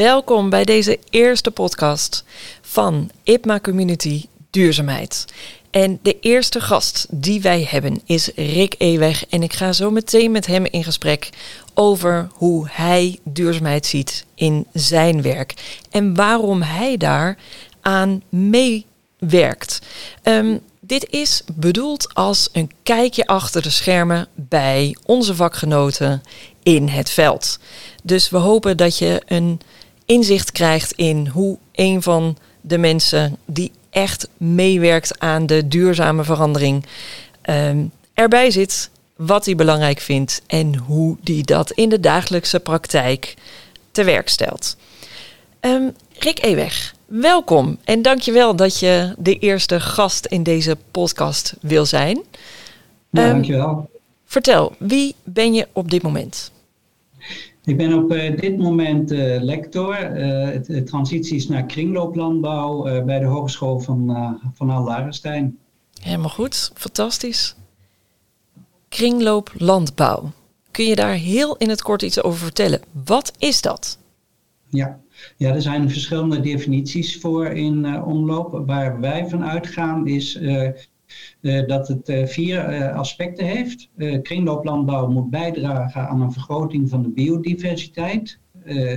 Welkom bij deze eerste podcast van IPMA Community Duurzaamheid. En de eerste gast die wij hebben is Rick Eweg. En ik ga zo meteen met hem in gesprek over hoe hij duurzaamheid ziet in zijn werk. En waarom hij daar aan meewerkt. Ehm, dit is bedoeld als een kijkje achter de schermen bij onze vakgenoten in het veld. Dus we hopen dat je een inzicht krijgt in hoe een van de mensen die echt meewerkt aan de duurzame verandering ehm, erbij zit, wat hij belangrijk vindt en hoe die dat in de dagelijkse praktijk te werk stelt. Um, Rick Eweg, welkom en dankjewel dat je de eerste gast in deze podcast wil zijn. Ja, um, dankjewel. Vertel, wie ben je op dit moment? Ik ben op uh, dit moment uh, lector uh, transities naar kringlooplandbouw bij de Hogeschool van, van Al-Larenstein. Helemaal goed, fantastisch. Kringlooplandbouw. Kun je daar heel in het kort iets over vertellen? Wat is dat? Ja, ja er zijn verschillende definities voor in omloop. Waar wij van uitgaan is uh, dat het uh, vier uh, aspecten heeft. kringlooplandbouw moet bijdragen aan een vergroting van de biodiversiteit,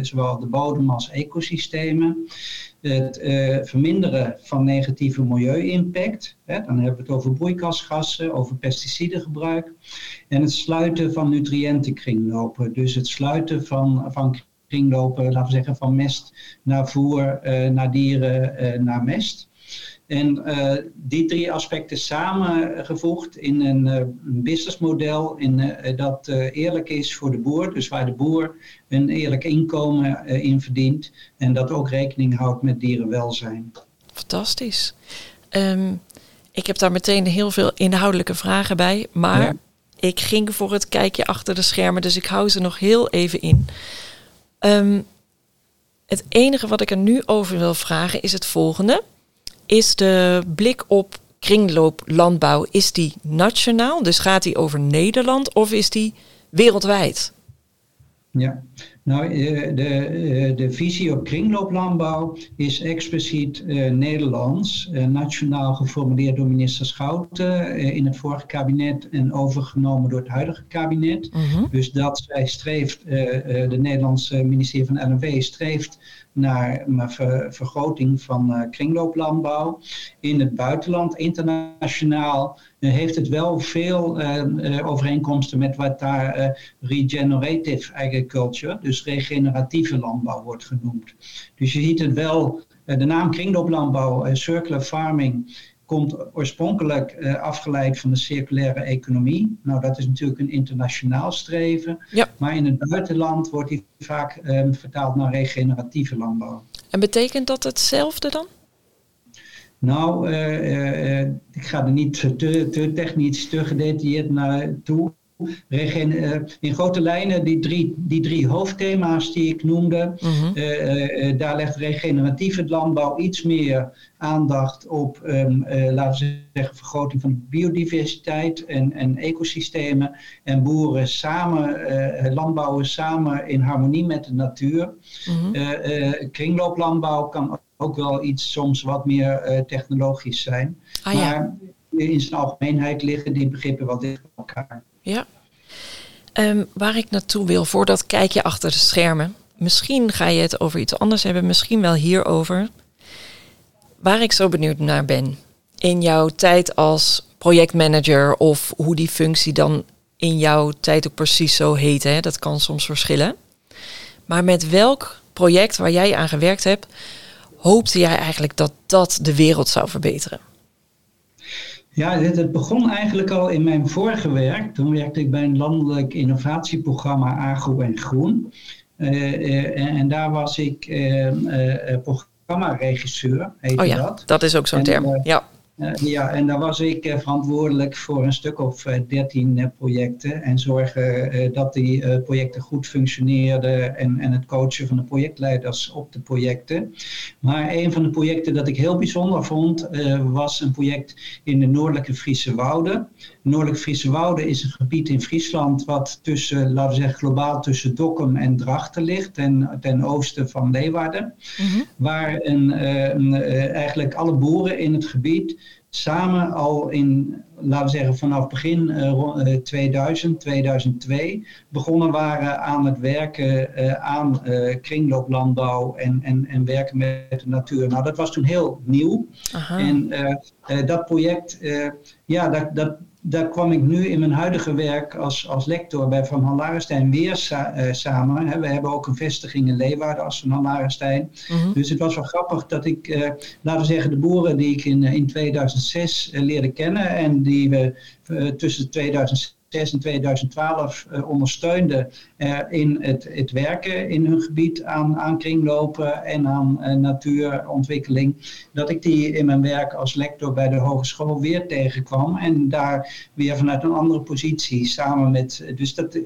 zowel de bodem als ecosystemen. Het verminderen van negatieve milieu-impact, dan hebben we het over broeikasgassen, over pesticidengebruik. En het sluiten van nutriëntenkringlopen, dus het sluiten van, van kringlopen, laten we zeggen, van mest naar voer, naar dieren, naar mest. En uh, die drie aspecten samengevoegd in een uh, businessmodel in, uh, dat eerlijk is voor de boer. Dus waar de boer een eerlijk inkomen in verdient. En dat ook rekening houdt met dierenwelzijn. Fantastisch. Um, ik heb daar meteen heel veel inhoudelijke vragen bij. Maar ja. ik ging voor het kijkje achter de schermen. Dus ik hou ze nog heel even in. Um, het enige wat ik er nu over wil vragen is het volgende is de blik op kringlooplandbouw, is die nationaal? Dus gaat die over Nederland of is die wereldwijd? Ja, nou, eh, de, eh, de visie op kringlooplandbouw is expliciet uh, Nederlands, uh, nationaal geformuleerd door minister Schouten uh, in het vorige kabinet en overgenomen door het huidige kabinet. -huh. Dus dat zij streeft, de Nederlandse ministerie van LNV streeft naar een ver, vergroting van kringlooplandbouw. In het buitenland, internationaal, heeft het wel veel overeenkomsten met wat daar regenerative agriculture, dus regeneratieve landbouw wordt genoemd. Dus je ziet het wel, de naam kringlooplandbouw, circular farming, komt oorspronkelijk uh, afgeleid van de circulaire economie. Nou, dat is natuurlijk een internationaal streven. Ja. Maar in het buitenland wordt die vaak um, vertaald naar regeneratieve landbouw. En betekent dat hetzelfde dan? Nou, uh, uh, ik ga er niet te, te technisch, te gedetailleerd naartoe. Eh, in grote lijnen die drie, die drie hoofdthema's die ik noemde. Uh -huh. uh, uh, daar legt regeneratieve landbouw iets meer aandacht op, um, laten we zeggen, vergroting van biodiversiteit en, en ecosystemen. En boeren samen, landbouwen samen in harmonie met de natuur. -huh. kringlooplandbouw kan ook wel iets soms wat meer technologisch zijn. Ah, maar in zijn algemeenheid liggen die begrippen wel dicht bij elkaar. Ja. Um, waar ik naartoe wil, voordat kijk je achter de schermen. Misschien ga je het over iets anders hebben, misschien wel hierover. Waar ik zo benieuwd naar ben, in jouw tijd als projectmanager of hoe die functie dan in jouw tijd ook precies zo heet, hè? dat kan soms verschillen. Maar met welk project waar jij aan gewerkt hebt, hoopte jij eigenlijk dat dat de wereld zou verbeteren? Ja, het begon eigenlijk al in mijn vorige werk. Toen werkte ik bij een landelijk innovatieprogramma Agro en Groen. Uh, uh, en, en, daar was ik uh, programmaregisseur, heet oh ja, dat. dat is ook zo'n term, ja. Uh, ja, en daar was ik uh, verantwoordelijk voor een stuk of uh, 13 projecten. En zorgen dat die projecten goed functioneerden. En, en het coachen van de projectleiders op de projecten. Maar een van de projecten dat ik heel bijzonder vond. was een project in de Noordelijke Friese Wouden. Noordelijk Friese Wouden is een gebied in Friesland wat tussen, laten we zeggen, globaal tussen Dokkum en Drachten ligt, ten, ten oosten van Leeuwarden. Mhm. Waar een, een, eigenlijk alle boeren in het gebied samen al in, laten we zeggen, vanaf begin uh, 2000, 2002 begonnen waren aan het werken uh, aan uh, kringlooplandbouw en, en, en werken met de natuur. Nou, dat was toen heel nieuw. Aha. En eh, dat project, ja, dat, dat, daar kwam ik nu in mijn huidige werk als, als lector bij Van Han Larenstein weer eh, samen. We hebben ook een vestiging in Leeuwarden als Van Han Larenstein. Mhm. Dus het was wel grappig dat ik, uh, laten we zeggen, de boeren die ik in, in 2006 uh, leerde kennen en die we tussen 2006 in 2012 uh, ondersteunde uh, in het, het, werken in hun gebied aan, aan kringlopen en aan uh, natuurontwikkeling. Dat ik die in mijn werk als lector bij de hogeschool weer tegenkwam en daar weer vanuit een andere positie samen met. Dus dat,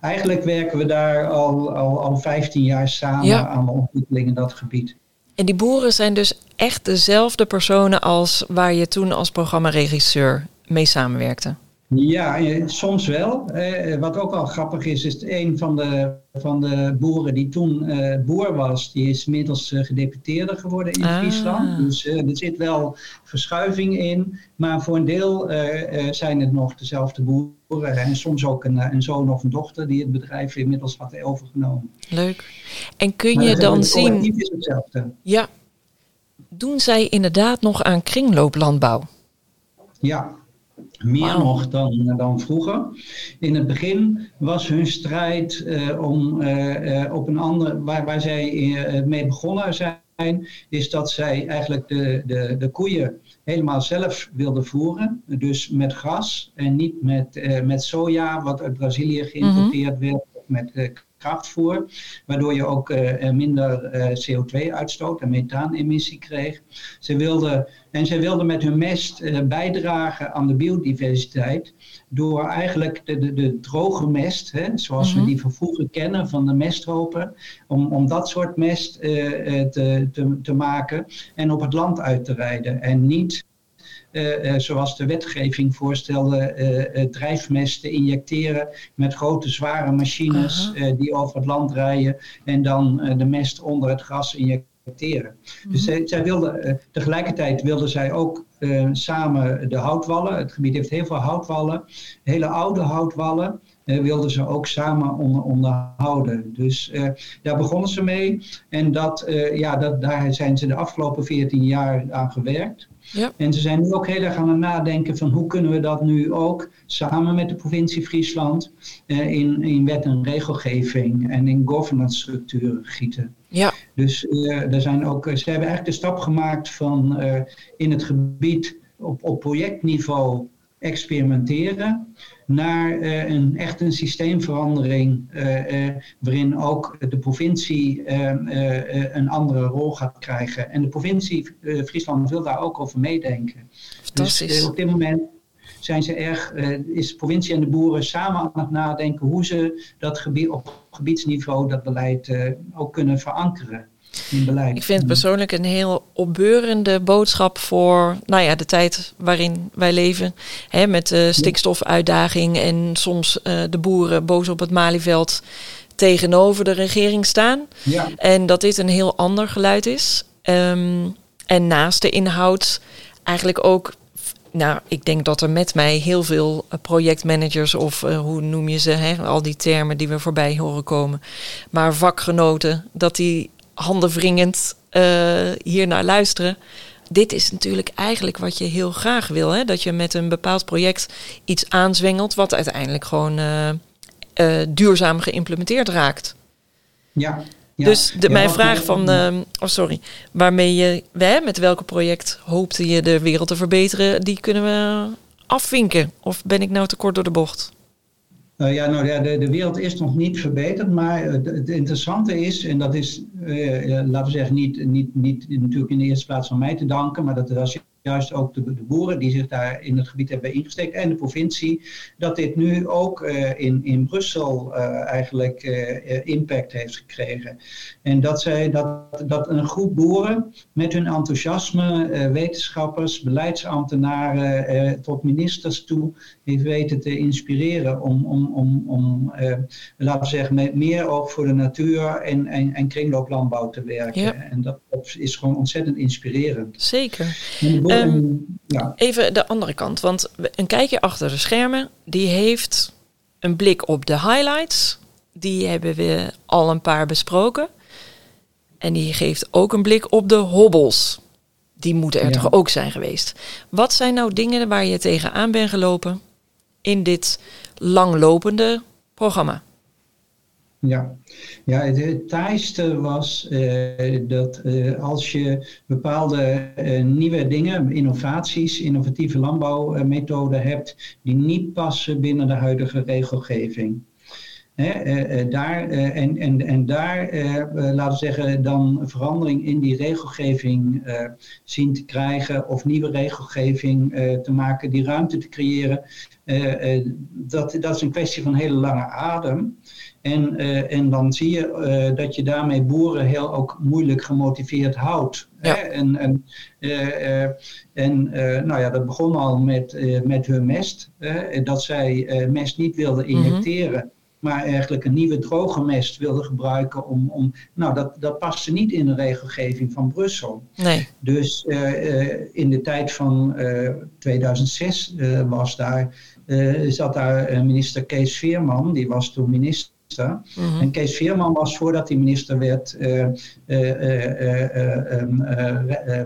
eigenlijk werken we daar al, al, al 15 jaar samen aan de ontwikkeling in dat gebied. En die boeren zijn dus echt dezelfde personen als waar je toen als programmaregisseur mee samenwerkte? Ja, eh, soms wel. Eh, wat ook wel grappig is, is een van de, van de boeren die toen uh, boer was, die is inmiddels uh, gedeputeerde geworden in ah. Friesland. Dus er zit wel verschuiving in. Maar voor een deel zijn het nog dezelfde boeren. En soms ook een, een zoon of een dochter die het bedrijf inmiddels had overgenomen. Leuk. En kun je dan zien. Is hetzelfde. Ja. Doen zij inderdaad nog aan kringlooplandbouw? Ja, meer nog dan, dan vroeger. In het begin was hun strijd uh, om uh, op een andere, waar, waar zij mee begonnen zijn, is dat zij eigenlijk de, de, de koeien helemaal zelf wilden voeren. Dus met gras en niet met, met soja, wat uit Brazilië geïmporteerd mm werd, met krachtvoer, waardoor je ook uh, minder uh, CO2-uitstoot en methaanemissie kreeg. Ze wilden, en ze wilden met hun mest uh, bijdragen aan de biodiversiteit door eigenlijk de, de, de droge mest, hè, zoals mm -hmm. we die van vroeger kennen van de mestropen, om, om dat soort mest te, te, te maken en op het land uit te rijden en niet zoals de wetgeving voorstelde, uh, drijfmest te injecteren met grote zware machines die over het land rijden en dan de mest onder het gras injecteren. Dus zij, zij wilde, tegelijkertijd wilden zij ook samen de houtwallen, het gebied heeft heel veel houtwallen, hele oude houtwallen, uh, wilden ze ook samen onder, onderhouden. Dus uh, daar begonnen ze mee. En dat, ja, dat, daar zijn ze de afgelopen 14 jaar aan gewerkt. Ja. En ze zijn nu ook heel erg aan het nadenken van hoe kunnen we dat nu ook samen met de provincie Friesland in, in wet en regelgeving en in governance structuren gieten. Ja. Dus er zijn ook, ze hebben eigenlijk de stap gemaakt van in het gebied op, op projectniveau experimenteren naar uh, een echt een systeemverandering uh, uh, waarin ook de provincie een andere rol gaat krijgen. En de provincie Friesland wil daar ook over meedenken. Fantastisch. Dus op dit moment zijn ze erg, is de provincie en de boeren samen aan het nadenken hoe ze dat gebied op gebiedsniveau dat beleid ook kunnen verankeren. Ik vind het persoonlijk een heel opbeurende boodschap voor nou ja, de tijd waarin wij leven. Hè, met de stikstofuitdaging en soms uh, de boeren boos op het Malieveld tegenover de regering staan. Ja. En dat dit een heel ander geluid is. Um, en naast de inhoud eigenlijk ook nou, ik denk dat er met mij heel veel eh, projectmanagers of uh, hoe noem je ze, hè, al die termen die we voorbij horen komen, maar vakgenoten, dat die handenwringend uh, hier naar luisteren. Dit is natuurlijk eigenlijk wat je heel graag wil. Hè? Dat je met een bepaald project iets aanzwengelt wat uiteindelijk gewoon uh, uh, duurzaam geïmplementeerd raakt. Ja. ja dus de, mijn vraag van, oh sorry, waarmee je, hè, met welke project hoopte je de wereld te verbeteren, die kunnen we afvinken. Of ben ik nou te kort door de bocht? Uh, ja, nou ja, de, de wereld is nog niet verbeterd, maar het, het interessante is, en dat is, uh, laten we zeggen, niet, niet, niet natuurlijk in de eerste plaats van mij te danken, maar dat als je juist ook de, de, boeren die zich daar in het gebied hebben ingestekt en de provincie, dat dit nu ook in, in Brussel eigenlijk impact heeft gekregen. En dat, zij, dat, dat een groep boeren met hun enthousiasme, wetenschappers, beleidsambtenaren tot ministers toe, heeft weten te inspireren om, om, om, om laten we zeggen, met meer ook voor de natuur en, en, en kringlooplandbouw te werken. En dat, dat, is gewoon ontzettend inspirerend. Zeker. Ehm, ja. Even de andere kant, want een kijkje achter de schermen, die heeft een blik op de highlights. Die hebben we al een paar besproken. En die geeft ook een blik op de hobbels. Die moeten er toch ook zijn geweest. Wat zijn nou dingen waar je tegenaan bent gelopen in dit langlopende programma? Ja, ja het, taaiste was uh, dat uh, als je bepaalde uh, nieuwe dingen, innovaties, innovatieve landbouwmethoden hebt die niet passen binnen de huidige regelgeving. Hè, daar, en, en, en daar, laten we zeggen, dan verandering in die regelgeving zien te krijgen of nieuwe regelgeving te maken, die ruimte te creëren. dat, dat is een kwestie van hele lange adem. En, uh, en dan zie je uh, dat je daarmee boeren heel ook moeilijk gemotiveerd houdt. Ja. Hè? En, en, uh, en nou ja, dat begon al met, met hun mest. dat zij mest niet wilden mhm. injecteren. Mm -hmm. Maar eigenlijk een nieuwe droge mest wilden gebruiken om. om nou, dat, dat paste niet in de regelgeving van Brussel. Nee. Dus in de tijd van 2006 was daar, zat daar minister Kees Veerman, die was toen minister Mhm. En Kees Veerman was voordat hij minister werd uh,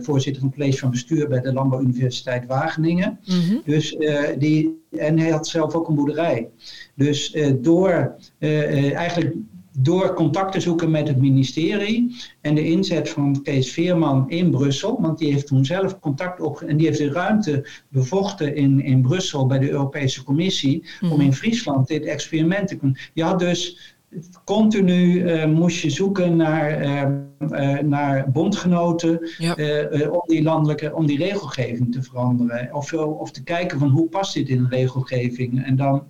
voorzitter van het college van bestuur bij de Landbouwuniversiteit Wageningen. Mhm. Dus, die, en hij had zelf ook een boerderij. Dus door eigenlijk door contact te zoeken met het ministerie en de inzet van Kees Veerman in Brussel, want die heeft toen zelf contact op en die heeft de ruimte bevochten in, in Brussel bij de Europese Commissie om mhm. in Friesland dit experiment te kunnen. Je had dus continu uh, moest je zoeken naar, uh, uh, naar bondgenoten om die landelijke, om die regelgeving te veranderen. Of, of te kijken van hoe past dit in de regelgeving. En dan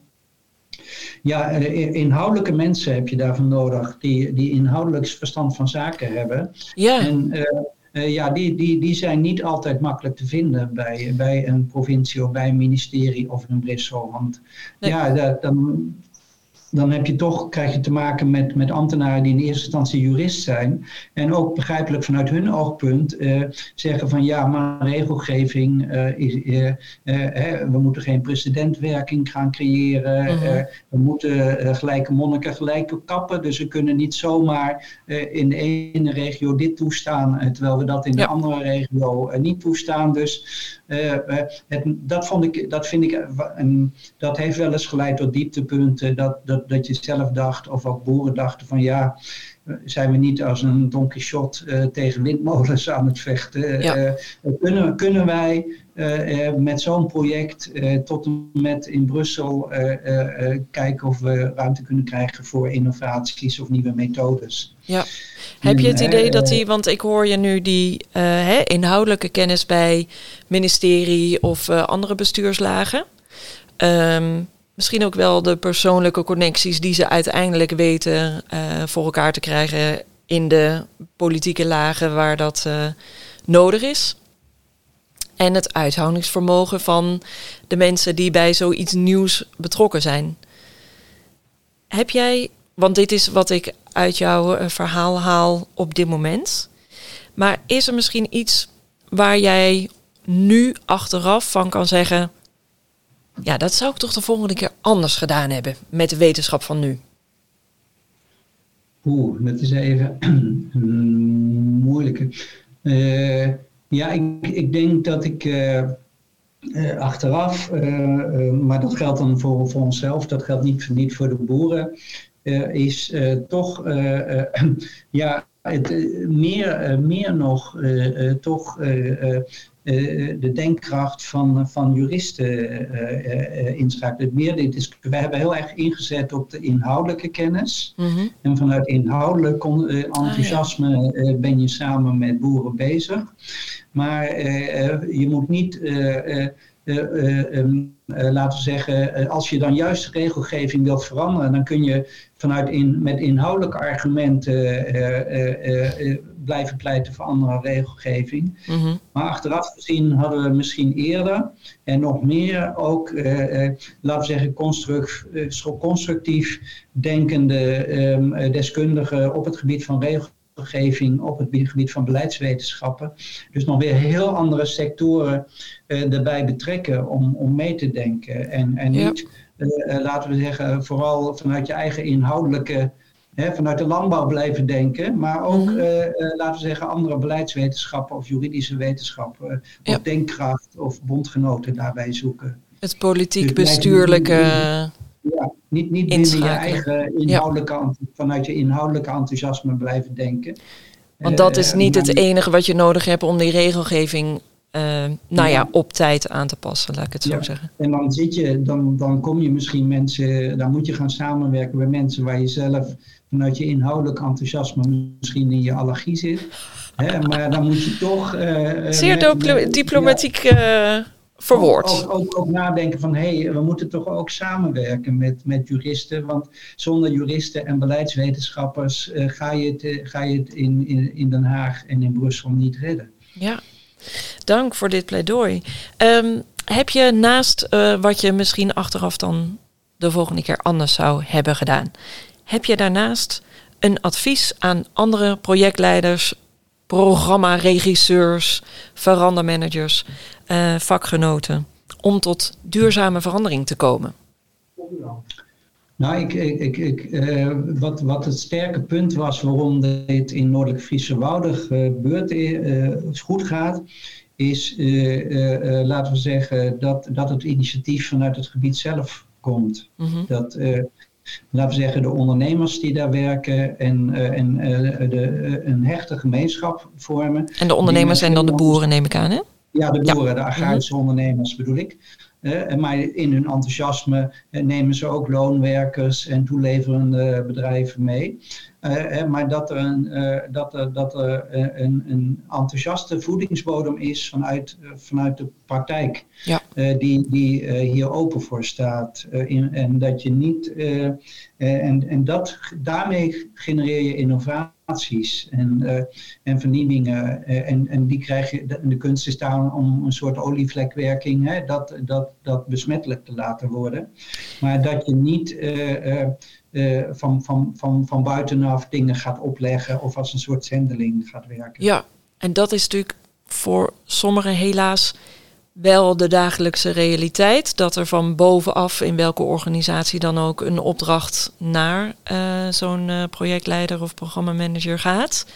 ja, eh, inhoudelijke mensen heb je daarvan nodig, die, die inhoudelijk verstand van zaken hebben. Ja. En uh, ja, die, die, die zijn niet altijd makkelijk te vinden bij, bij een provincie of bij een ministerie of een Brussel. Want ja, dat, dan, dan heb je toch, krijg je te maken met, met ambtenaren die in eerste instantie jurist zijn. En ook begrijpelijk vanuit hun oogpunt uh, zeggen van ja, maar regelgeving, uh, is, uh, we moeten geen precedentwerking gaan creëren. Mhm. we moeten gelijke monniken gelijke kappen. Dus we kunnen niet zomaar in de ene regio dit toestaan, terwijl we dat in de andere regio niet toestaan. Dus het, dat, vond ik, dat vind ik, dat heeft wel eens geleid tot dieptepunten. Dat, dat dat, je zelf dacht, of ook boeren dachten van ja, zijn we niet als een Don Quixote uh, tegen windmolens aan het vechten? Ja. Uh, kunnen, kunnen wij uh, met zo'n project tot en met in Brussel kijken of we ruimte kunnen krijgen voor innovaties of nieuwe methodes? Ja. Heb je het idee dat die, want ik hoor je nu die hè, inhoudelijke kennis bij ministerie of andere bestuurslagen. Um, misschien ook wel de persoonlijke connecties die ze uiteindelijk weten uh, voor elkaar te krijgen in de politieke lagen waar dat uh, nodig is. En het uithoudingsvermogen van de mensen die bij zoiets nieuws betrokken zijn. Heb jij, want dit is wat ik uit jouw uh, verhaal haal op dit moment. Maar is er misschien iets waar jij nu achteraf van kan zeggen: ja, dat zou ik toch de volgende keer anders gedaan hebben met de wetenschap van nu. Oeh, dat is even moeilijk. Uh, ja, ik, ik denk dat ik uh, uh, achteraf, maar dat geldt dan voor, voor onszelf, dat geldt niet, niet voor de boeren, is toch ja, het, meer, meer nog toch de denkkracht van, van juristen inschakelen. Meer dit we hebben heel erg ingezet op de inhoudelijke kennis. Mhm. En vanuit inhoudelijk enthousiasme ah, ben je samen met boeren bezig. Maar je moet niet um, laten we zeggen, als je dan juist de regelgeving wilt veranderen, dan kun je vanuit in, met inhoudelijke argumenten blijven pleiten voor andere regelgeving. Mhm. Maar achteraf gezien hadden we misschien eerder en nog meer ook, laten we zeggen, constructief, constructief denkende um, deskundigen op het gebied van regelgeving op het gebied van beleidswetenschappen. Dus nog weer heel andere sectoren uh, erbij betrekken om, om mee te denken. En, en niet, uh, laten we zeggen, vooral vanuit je eigen inhoudelijke, hè, vanuit de landbouw blijven denken. Maar ook, mm laten we zeggen, andere beleidswetenschappen of juridische wetenschappen. Of denkkracht of bondgenoten daarbij zoeken. Het politiek-bestuurlijke... Dus ja, niet, niet binnen je eigen inhoudelijke, vanuit je inhoudelijke enthousiasme blijven denken. Want dat is eh, niet het enige wat je nodig hebt om die regelgeving uh, nou ja, op tijd aan te passen, laat ik het zo zeggen. En dan zit je, dan, dan kom je misschien mensen, dan moet je gaan samenwerken met mensen waar je zelf vanuit je inhoudelijk enthousiasme misschien in je allergie zit. Hè, maar dan moet je toch. Uh, Zeer diplomatiek. Ja verwoord. Ook, ook, nadenken van hé, hey, we moeten toch ook samenwerken met, met juristen. Want zonder juristen en beleidswetenschappers uh, ga je het, uh, ga je het in, in, in Den Haag en in Brussel niet redden. Ja, dank voor dit pleidooi. Um, heb je naast uh, wat je misschien achteraf dan de volgende keer anders zou hebben gedaan, heb je daarnaast een advies aan andere projectleiders, programmaregisseurs, verandermanagers, uh, vakgenoten om tot duurzame verandering te komen? Nou, ik, ik, ik, uh, wat, wat het sterke punt was waarom dit in Noordelijk Friese Wouden gebeurt, uh, goed gaat, is, laten we zeggen, dat, dat het initiatief vanuit het gebied zelf komt. Mm Dat laten we zeggen, de ondernemers die daar werken en, uh, en uh, de, een hechte gemeenschap vormen. En de ondernemers zijn dan de boeren, neem ik aan, hè? Ja, de boeren, de agrarische mhm. ondernemers bedoel ik. Uh, maar in hun enthousiasme nemen ze ook loonwerkers en toeleverende bedrijven mee. Uh, maar dat er, een, dat er, dat er een, een, enthousiaste voedingsbodem is vanuit, vanuit de praktijk. Ja. Die die hier open voor staat. In, en dat je niet. en en dat, daarmee genereer je innovatie en, en vernieuwingen. En, en die krijg je, de, de, kunst is daar om een soort olievlekwerking, hè, dat, dat, dat besmettelijk te laten worden. Maar dat je niet van, van, van, van buitenaf dingen gaat opleggen of als een soort zendeling gaat werken. Ja, en dat is natuurlijk voor sommigen helaas wel de dagelijkse realiteit. Dat er van bovenaf, in welke organisatie dan ook, een opdracht naar uh, zo'n uh, projectleider of programmamanager gaat.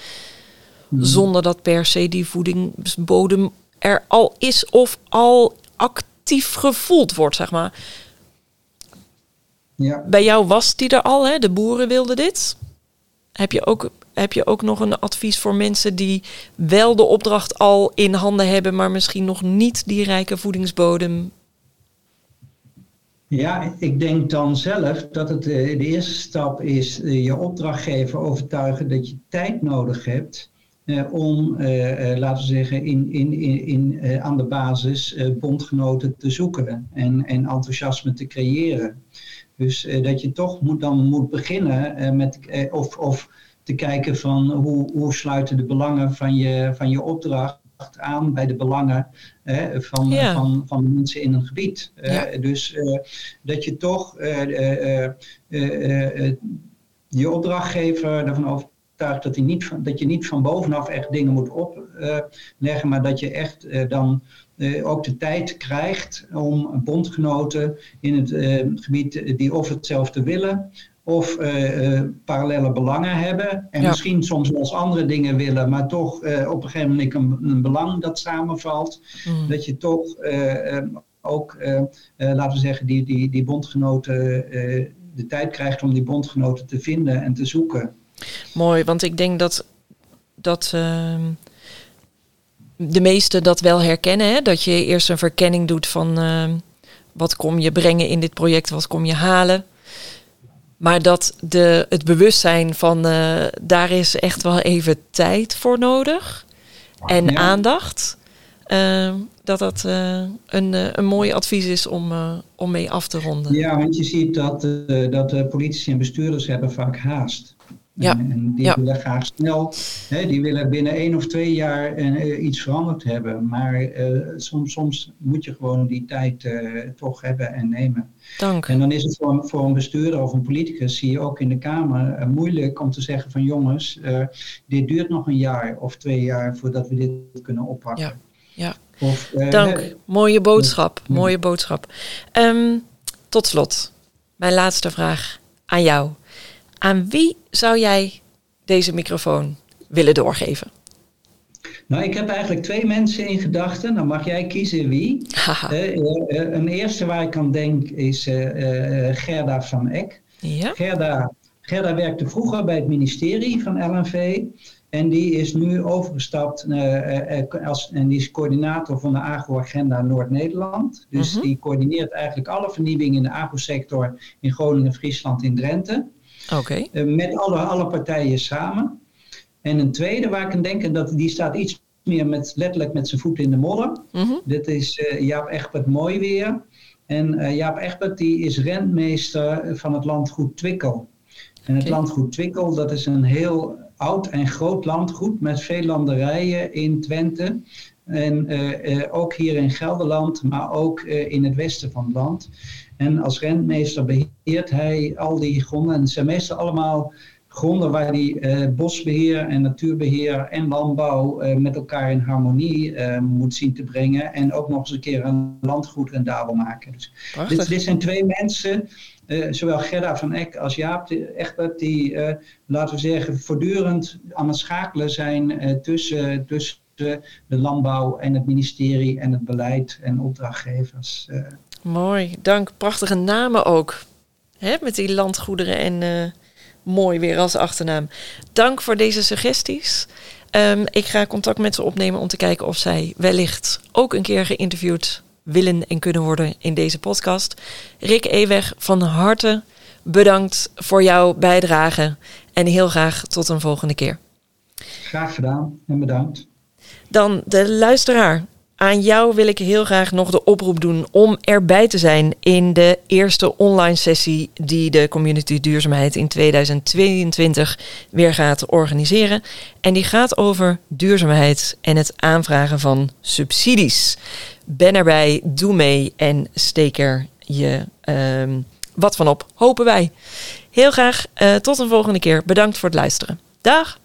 Hmm. Zonder dat per se die voedingsbodem er al is of al actief gevoeld wordt, zeg maar. Ja. Bij jou was die er al, hè? de boeren wilden dit. Heb je ook heb je ook nog een advies voor mensen die wel de opdracht al in handen hebben, maar misschien nog niet die rijke voedingsbodem? Ja, ik denk dan zelf dat het eh, de eerste stap is eh, je opdrachtgever overtuigen dat je tijd nodig hebt eh, om, laten we zeggen, in, in, in, aan de basis bondgenoten te zoeken en, en enthousiasme te creëren. Dus dat je toch moet, dan moet beginnen met, of, of te kijken van hoe, hoe sluiten de belangen van je, van je opdracht aan bij de belangen hè, van, van, van de mensen in een gebied. Uh, dus uh, dat je toch uh, je opdrachtgever ervan overtuigt dat, hij niet van, dat je niet van bovenaf echt dingen moet opleggen, maar dat je echt dan ook de tijd krijgt om bondgenoten in het gebied die of hetzelfde willen of uh, parallele belangen hebben. En misschien soms wel eens andere dingen willen, maar toch uh, op een gegeven moment een, een belang dat samenvalt. Mm. Dat je toch ook, laten we zeggen, die, die, die bondgenoten de tijd krijgt om die bondgenoten te vinden en te zoeken. Mooi, want ik denk dat, dat ehm, de meesten dat wel herkennen. Hè? Dat je eerst een verkenning doet van uh, wat kom je brengen in dit project, wat kom je halen. Maar dat de, het bewustzijn van uh, daar is echt wel even tijd voor nodig. En ja. aandacht. Uh, dat dat uh, een, een mooi advies is om, om mee af te ronden. Ja, want je ziet dat, dat politici en bestuurders hebben vaak haast. Ja. En, en die ja. willen graag snel, hè, die willen binnen één of twee jaar uh, iets veranderd hebben. Maar uh, soms, soms moet je gewoon die tijd uh, toch hebben en nemen. Dank. En dan is het voor, voor een bestuurder of een politicus, zie je ook in de Kamer, moeilijk om te zeggen van jongens, dit duurt nog een jaar of twee jaar voordat we dit kunnen oppakken. Ja, ja. Of, Dank. mooie boodschap, mooie boodschap. Um, tot slot, mijn laatste vraag aan jou. Aan wie zou jij deze microfoon willen doorgeven? Nou, ik heb eigenlijk twee mensen in gedachten. Dan mag jij kiezen wie. Uh, uh, een eerste waar ik aan denk is uh, Gerda van Eck. Ja? Gerda, Gerda werkte vroeger bij het ministerie van LNV. En die is nu overgestapt als, en die is coördinator van de agro-agenda Noord-Nederland. Dus Mhm. -huh. die coördineert eigenlijk alle vernieuwingen in de agrosector in Groningen, Friesland en Drenthe. Oké. Okay. Met alle, alle partijen samen. En een tweede waar ik aan denk, en dat, die staat iets meer met, letterlijk met zijn voet in de modder. Mm -hmm. Dit is uh, Jaap Egbert Mooiweer. En uh, Jaap Egbert die is rentmeester van het landgoed Twikkel. En het okay. landgoed Twikkel, dat is een heel oud en groot landgoed met veel landerijen in Twente. En uh, ook hier in Gelderland, maar ook in het westen van het land. En als rentmeester beheert hij al die gronden. En het zijn meestal allemaal gronden waar uh, bosbeheer en natuurbeheer en landbouw met elkaar in harmonie moet zien te brengen. En ook nog eens een keer een landgoed rendabel maken. Dus dit, dit, zijn twee mensen, zowel Gerda van Eck als Jaap Egbert, die, laten we zeggen, voortdurend aan het schakelen zijn tussen, tussen de landbouw en het ministerie en het beleid en opdrachtgevers. Mooi, dank. Prachtige namen ook. Hè, met die landgoederen en uh, mooi weer als achternaam. Dank voor deze suggesties. Um, ik ga contact met ze opnemen om te kijken of zij wellicht ook een keer geïnterviewd willen en kunnen worden in deze podcast. Rick Eweg, van harte bedankt voor jouw bijdrage en heel graag tot een volgende keer. Graag gedaan en bedankt. Dan de luisteraar. Aan jou wil ik heel graag nog de oproep doen om erbij te zijn in de eerste online sessie die de Community Duurzaamheid in 2022 weer gaat organiseren. En die gaat over duurzaamheid en het aanvragen van subsidies. Ben erbij, doe mee en steek er je um, wat van op, hopen wij. Heel graag uh, tot een volgende keer. Bedankt voor het luisteren. Dag!